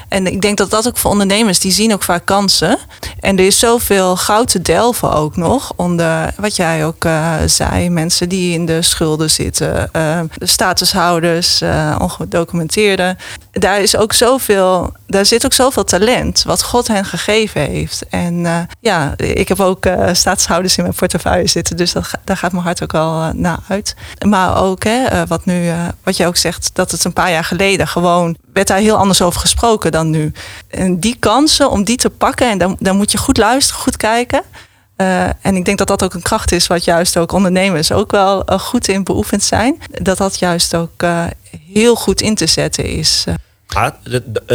en ik denk dat dat ook voor ondernemers, die zien ook vaak kansen. En er is zoveel goud te delven ook nog. Onder wat jij ook uh, zei, mensen die in de schulden zitten, uh, de statushouders, uh, ongedocumenteerden. Daar is ook zoveel, daar zit ook zoveel talent wat God hen gegeven heeft. En ja, ik heb ook statushouders in mijn portefeuille zitten, dus dat, daar gaat mijn hart ook al naar uit. Maar ook hè, wat nu, wat jij ook zegt, dat het een paar jaar geleden gewoon werd daar heel anders over gesproken dan nu. En die kansen om die te pakken, en dan, dan moet je goed luisteren, goed kijken. Uh, en ik denk dat dat ook een kracht is, wat juist ook ondernemers ook wel uh, goed in beoefend zijn. Dat dat juist ook uh, heel goed in te zetten is. Maar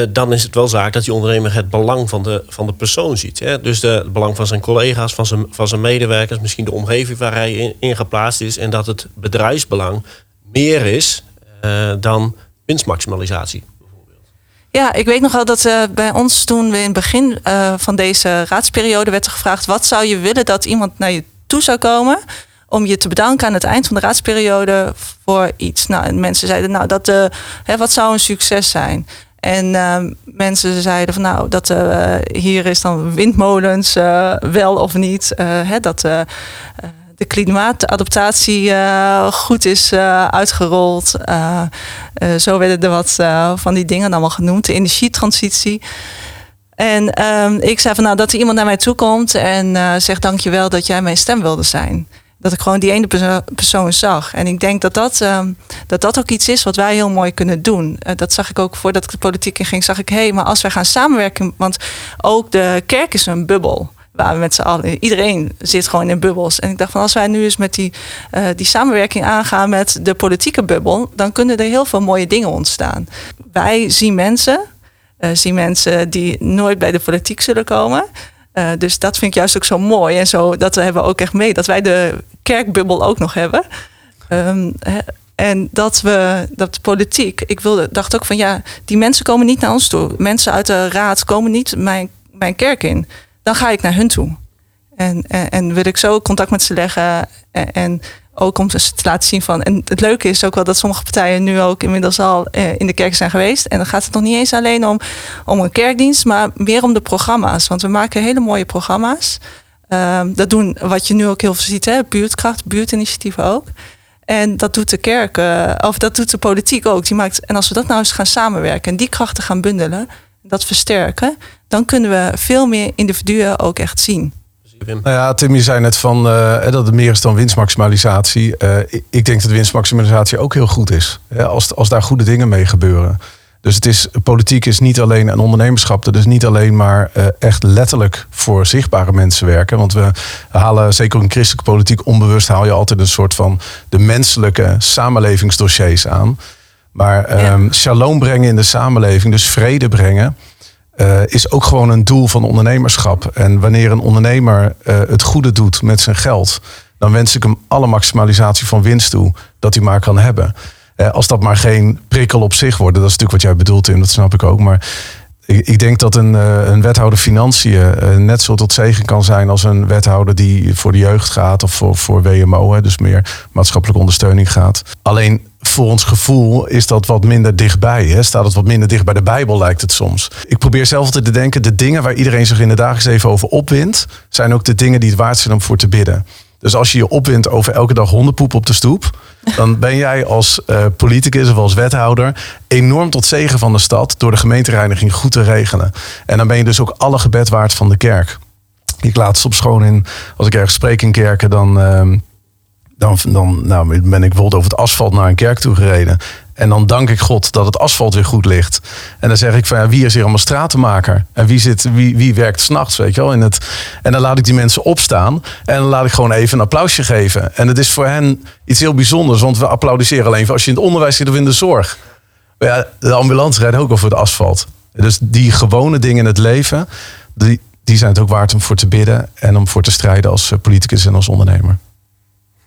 dan is het wel zaak dat die ondernemer het belang van de, van de persoon ziet. Hè? Dus de, het belang van zijn collega's, van zijn, van zijn medewerkers, misschien de omgeving waar hij in, in geplaatst is. En dat het bedrijfsbelang meer is dan winstmaximalisatie. Ja, ik weet nog wel dat uh, bij ons toen we in het begin uh, van deze raadsperiode werd er gevraagd: wat zou je willen dat iemand naar je toe zou komen om je te bedanken aan het eind van de raadsperiode voor iets? Nou, en mensen zeiden: nou, dat, uh, hè, wat zou een succes zijn? En mensen zeiden van nou, dat hier is dan windmolens wel of niet. hè, dat de klimaatadaptatie uh, goed is uh, uitgerold. Uh, zo werden er wat van die dingen allemaal genoemd. De energietransitie. En um, ik zei van nou dat er iemand naar mij toe komt en zegt dankjewel dat jij mijn stem wilde zijn. Dat ik gewoon die ene perso persoon zag. En ik denk dat dat, um, dat dat ook iets is wat wij heel mooi kunnen doen. dat zag ik ook voordat ik de politiek in ging. Zag ik, hé, hey, maar als wij gaan samenwerken. Want ook de kerk is een bubbel waar we met z'n allen, iedereen zit gewoon in bubbels. En ik dacht van als wij nu eens met die, uh, die samenwerking aangaan met de politieke bubbel, dan kunnen er heel veel mooie dingen ontstaan. Wij zien mensen, uh, zien mensen die nooit bij de politiek zullen komen. Uh, dus dat vind ik juist ook zo mooi. En zo, dat hebben we ook echt mee, dat wij de kerkbubbel ook nog hebben. He, en dat we, dat politiek, ik wilde, dacht ook van ja, die mensen komen niet naar ons toe. Mensen uit de raad komen niet mijn, mijn kerk in dan ga ik naar hun toe. En, en, en, wil ik zo contact met ze leggen. En, ook om ze te laten zien van. En het leuke is ook wel dat sommige partijen nu ook inmiddels al eh, in de kerk zijn geweest. En dan gaat het nog niet eens alleen om, om een kerkdienst, maar meer om de programma's. Want we maken hele mooie programma's. Um, dat doen wat je nu ook heel veel ziet, hè? buurtkracht, buurtinitiatieven ook. En dat doet de kerk, uh, of dat doet de politiek ook. Die maakt, en als we dat nou eens gaan samenwerken en die krachten gaan bundelen, dat versterken, dan kunnen we veel meer individuen ook echt zien. Nou ja, Tim, je zei net van uh, dat het meer is dan winstmaximalisatie. Uh, ik denk dat winstmaximalisatie ook heel goed is. als, als daar goede dingen mee gebeuren. Dus het is, politiek is niet alleen een ondernemerschap. Dat is niet alleen maar uh, echt letterlijk voor zichtbare mensen werken. Want we halen, zeker in christelijke politiek, onbewust haal je altijd een soort van de menselijke samenlevingsdossiers aan. Maar um, shalom brengen in de samenleving, dus vrede brengen. Uh, is ook gewoon een doel van ondernemerschap. En wanneer een ondernemer uh, het goede doet met zijn geld, dan wens ik hem alle maximalisatie van winst toe dat hij maar kan hebben. Uh, als dat maar geen prikkel op zich wordt. Dat is natuurlijk wat jij bedoelt, Tim, dat snap ik ook. Maar ik, denk dat een, een wethouder financiën net zo tot zegen kan zijn als een wethouder die voor de jeugd gaat of voor, voor WMO, dus meer maatschappelijke ondersteuning gaat. Alleen voor ons gevoel is dat wat minder dichtbij. Hè? Staat het wat minder dicht bij de Bijbel, lijkt het soms. Ik probeer zelf altijd te denken: de dingen waar iedereen zich in de dagelijks leven over opwindt, zijn ook de dingen die het waard zijn om voor te bidden. Dus als je je opwindt over elke dag hondenpoep op de stoep, dan ben jij als uh, politicus of als wethouder enorm tot zegen van de stad door de gemeentereiniging goed te regelen. En dan ben je dus ook alle gebed waard van de kerk. Ik laat soms gewoon in, als ik ergens spreek in kerken, dan. Uh, dan, dan nou, ben ik bijvoorbeeld over het asfalt naar een kerk toe gereden. En dan dank ik God dat het asfalt weer goed ligt. En dan zeg ik van ja, wie is hier allemaal stratenmaker? En wie, zit, wie, wie werkt s'nachts, weet je wel? In het, en dan laat ik die mensen opstaan. En dan laat ik gewoon even een applausje geven. En het is voor hen iets heel bijzonders. Want we applaudisseren alleen als je in het onderwijs zit of in de zorg. Maar ja, de ambulance rijdt ook over het asfalt. Dus die gewone dingen in het leven, die, die zijn het ook waard om voor te bidden. En om voor te strijden als eh, politicus en als ondernemer.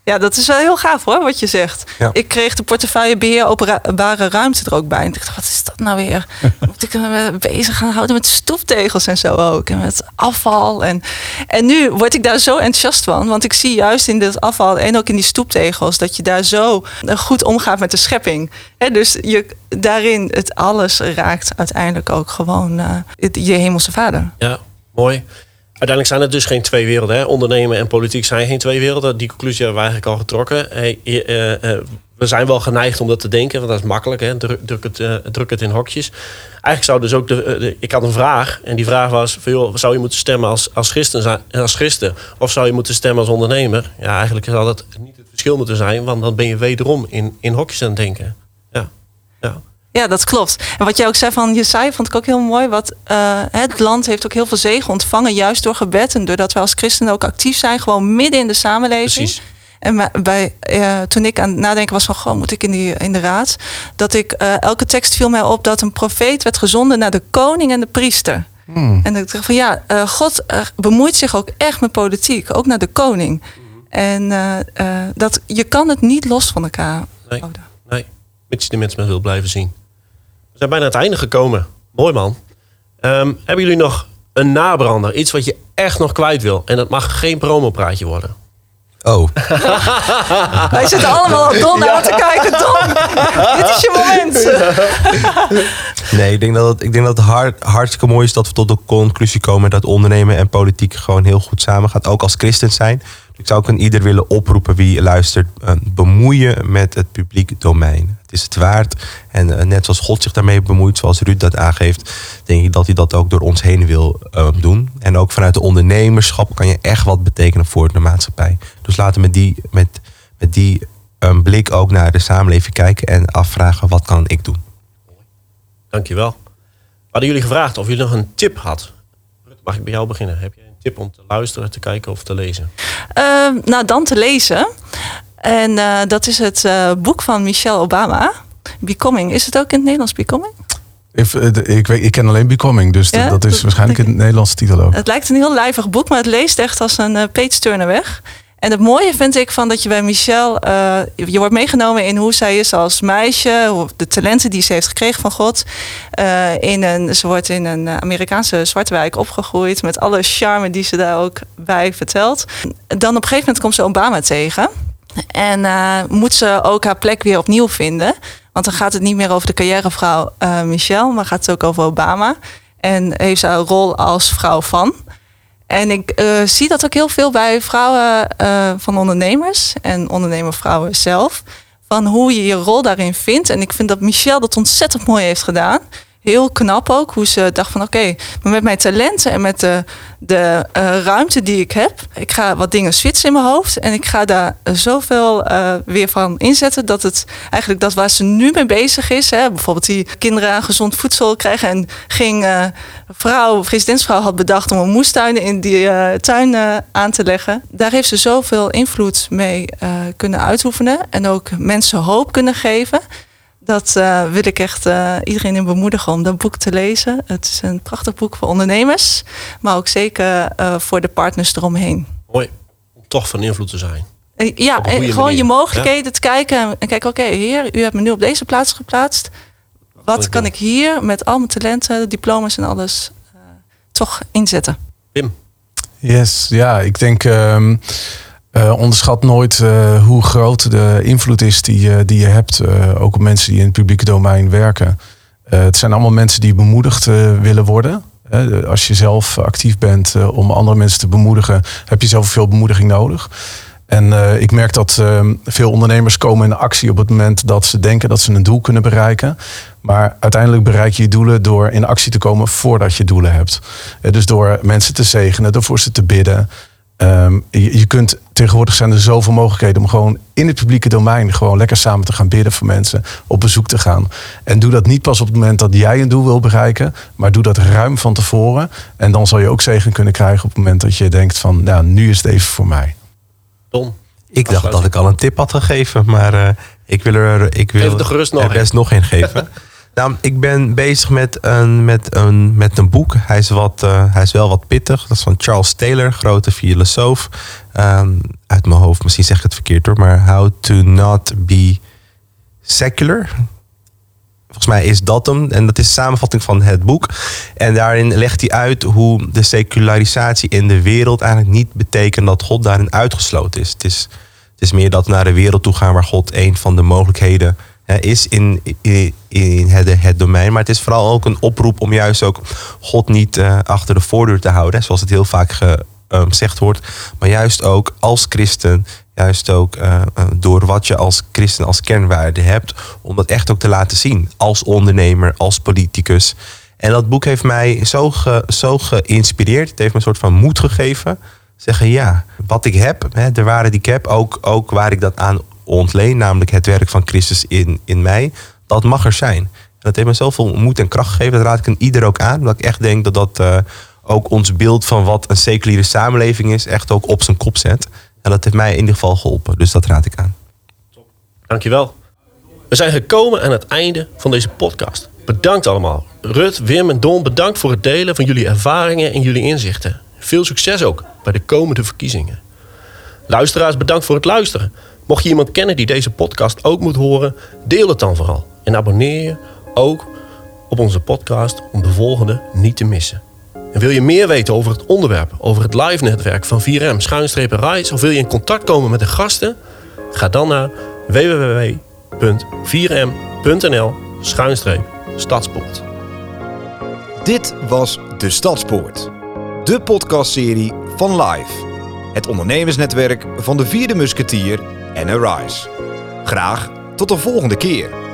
Ja, dat is wel heel gaaf hoor, wat je zegt. Ik kreeg de portefeuillebeheer openbare ruimte er ook bij. En ik dacht, wat is dat nou weer? [laughs] Moet ik me bezig gaan houden met stoeptegels en zo ook. En met afval. En, en nu word ik daar zo enthousiast van. Want ik zie juist in dit afval en ook in die stoeptegels... dat je daar zo goed omgaat met de schepping. dus je, daarin, het alles raakt uiteindelijk ook gewoon uh, je hemelse vader. Ja, mooi. Uiteindelijk zijn het dus geen twee werelden. Hè? Ondernemen en politiek zijn geen twee werelden. Die conclusie hebben we eigenlijk al getrokken. Uh, uh, we zijn wel geneigd om dat te denken, want dat is makkelijk. Hè? Druk, het, uh, druk het in hokjes. Eigenlijk zou dus ook de, Ik had een vraag. En die vraag was: van, zou je moeten stemmen als, als, christen, als christen? Of zou je moeten stemmen als ondernemer? Ja, eigenlijk zal dat niet het verschil moeten zijn, want dan ben je wederom in, in hokjes aan het denken. Ja. dat klopt. En wat jij ook zei van Jesaja vond ik ook heel mooi. Wat, uh, het land heeft ook heel veel zegen ontvangen, juist door gebed. En doordat we als christenen ook actief zijn, gewoon midden in de samenleving. Precies. En bij, uh, toen ik aan het nadenken was van, gewoon moet ik in, die, in de raad? Dat ik, uh, elke tekst viel mij op dat een profeet werd gezonden naar de koning en de priester. Hmm. En ik dacht van ja, God bemoeit zich ook echt met politiek, ook naar de koning. En dat, je kan het niet los van elkaar nee. houden. Nee, mits je de mensen met wil blijven zien. We zijn bijna aan het einde gekomen. Mooi man. Um, hebben jullie nog een nabrander? Iets wat je echt nog kwijt wil? En dat mag geen promopraatje worden. Oh. [laughs] Wij zitten allemaal op Don naar te kijken. Don, dit is je moment. [laughs] nee, ik denk dat het, ik denk dat het hard, hartstikke mooi is dat we tot de conclusie komen dat ondernemen en politiek gewoon heel goed samen gaat. Ook als christen zijn. Ik zou ook aan ieder willen oproepen wie luistert, uh, bemoeien met het publiek domein. Het is het waard. En eh, net zoals God zich daarmee bemoeit, zoals Ruud dat aangeeft, denk ik dat hij dat ook door ons heen wil uh, doen. En ook vanuit de ondernemerschap kan je echt wat betekenen voor de maatschappij. Dus laten we met die, met, met die um, blik ook naar de samenleving kijken en afvragen wat kan ik doen. Dankjewel. We hadden jullie gevraagd of jullie nog een tip had. Mag ik bij jou beginnen? Heb je tip om te luisteren, te kijken of te lezen? Uh, nou, dan te lezen. En uh, dat is het uh, boek van Michelle Obama. Becoming. Is het ook in het Nederlands Becoming? Ik, ik, weet, ik ken alleen Becoming, dus ja? dat is waarschijnlijk in het Nederlandse titel ook. Het lijkt een heel lijvig boek, maar het leest echt als een uh, page-turner weg. En het mooie vind ik van dat je bij Michelle, uh, je wordt meegenomen in hoe zij is als meisje, de talenten die ze heeft gekregen van God. Uh, in een, ze wordt in een Amerikaanse zwarte wijk opgegroeid met alle charme die ze daar ook bij vertelt. Dan op een gegeven moment komt ze Obama tegen. En uh, moet ze ook haar plek weer opnieuw vinden. Want dan gaat het niet meer over de carrièrevrouw Michelle, maar gaat het ook over Obama. En heeft ze een rol als vrouw van. En ik eh, zie dat ook heel veel bij vrouwen eh, van ondernemers en ondernemervrouwen zelf. Van hoe je je rol daarin vindt. En ik vind dat Michelle dat ontzettend mooi heeft gedaan heel knap ook. Hoe ze dacht van oké, met mijn talenten en met de, de uh, ruimte die ik heb. Ik ga wat dingen switchen in mijn hoofd. En ik ga daar zoveel uh, weer van inzetten. Dat het eigenlijk dat waar ze nu mee bezig is. Hè, bijvoorbeeld die kinderen gezond voedsel krijgen. En ging uh, vrouw, presidentsvrouw had bedacht om een moestuin in die tuin aan te leggen. Daar heeft ze zoveel invloed mee kunnen uitoefenen. En ook mensen hoop kunnen geven. Dat uh, wil ik echt uh, iedereen in bemoedigen om dat boek te lezen. Het is een prachtig boek voor ondernemers, maar ook zeker uh, voor de partners eromheen. Mooi, om toch van invloed te zijn. ja, en gewoon manier. je mogelijkheden ja? te kijken en kijken, oké, okay, heer, u hebt me nu op deze plaats geplaatst. Wat kan ik hier met al mijn talenten, diploma's en alles toch inzetten? Pim. Yes, ja, ik denk... Um, uh, onderschat nooit uh, hoe groot de invloed is die, die je hebt. ook op mensen die in het publieke domein werken. het zijn allemaal mensen die bemoedigd willen worden. als je zelf actief bent om andere mensen te bemoedigen, heb je zoveel bemoediging nodig. En ik merk dat veel ondernemers komen in actie op het moment dat ze denken dat ze een doel kunnen bereiken. Maar uiteindelijk bereik je je doelen door in actie te komen voordat je doelen hebt. dus door mensen te zegenen, door voor ze te bidden. Je, je, kunt tegenwoordig zijn er zoveel mogelijkheden om gewoon in het publieke domein gewoon lekker samen te gaan bidden voor mensen, op bezoek te gaan. En doe dat niet pas op het moment dat jij een doel wil bereiken, maar doe dat ruim van tevoren. En dan zal je ook zegen kunnen krijgen op het moment dat je denkt van, nou, nu is het even voor mij. Tom. Ik dacht dat ik al een tip had gegeven, maar uh, ik wil er, ik wil er best nog een geven. [laughs] Nou, ik ben bezig met een, met een, met een boek. Hij is, wat, uh, hij is wel wat pittig. Dat is van Charles Taylor, grote filosoof. Um, uit mijn hoofd, misschien zeg ik het verkeerd hoor. Maar How to Not Be Secular. Volgens mij is dat hem. En dat is de samenvatting van het boek. En daarin legt hij uit hoe de secularisatie in de wereld eigenlijk niet betekent dat God daarin uitgesloten is. Het is, het is meer dat we naar de wereld toe gaan waar God een van de mogelijkheden is in, in, in het, het, domein. Maar het is vooral ook een oproep om juist ook God niet uh, achter de voordeur te houden. Zoals het heel vaak um, gezegd wordt. Maar juist ook als christen. Juist ook door wat je als christen als kernwaarde hebt. Om dat echt ook te laten zien. Als ondernemer, als politicus. En dat boek heeft mij zo, zo geïnspireerd. Het heeft me een soort van moed gegeven. Zeggen ja, wat ik heb, hè, de waarde die ik heb, ook, ook waar ik dat aan ontleen, namelijk het werk van Christus in, in mij, dat mag er zijn. En dat heeft me zoveel moed en kracht gegeven. Dat raad ik een ieder ook aan. Dat ik echt denk dat dat uh, ook ons beeld van wat een seculiere samenleving is, echt ook op zijn kop zet. En dat heeft mij in ieder geval geholpen. Dus dat raad ik aan. Dankjewel. We zijn gekomen aan het einde van deze podcast. Bedankt allemaal. Rut, Wim en Don, bedankt voor het delen van jullie ervaringen en jullie inzichten. Veel succes ook bij de komende verkiezingen. Luisteraars, bedankt voor het luisteren. Mocht je iemand kennen die deze podcast ook moet horen, deel het dan vooral. En abonneer je ook op onze podcast om de volgende niet te missen. En wil je meer weten over het onderwerp, over het live netwerk van 4M schuinstrepen Rise, of wil je in contact komen met de gasten? Ga dan naar www.4m.nl schuinstreep Stadspoort. Dit was De Stadspoort, de podcastserie van Live. Het ondernemersnetwerk van de vierde musketier en Arise. Graag tot de volgende keer.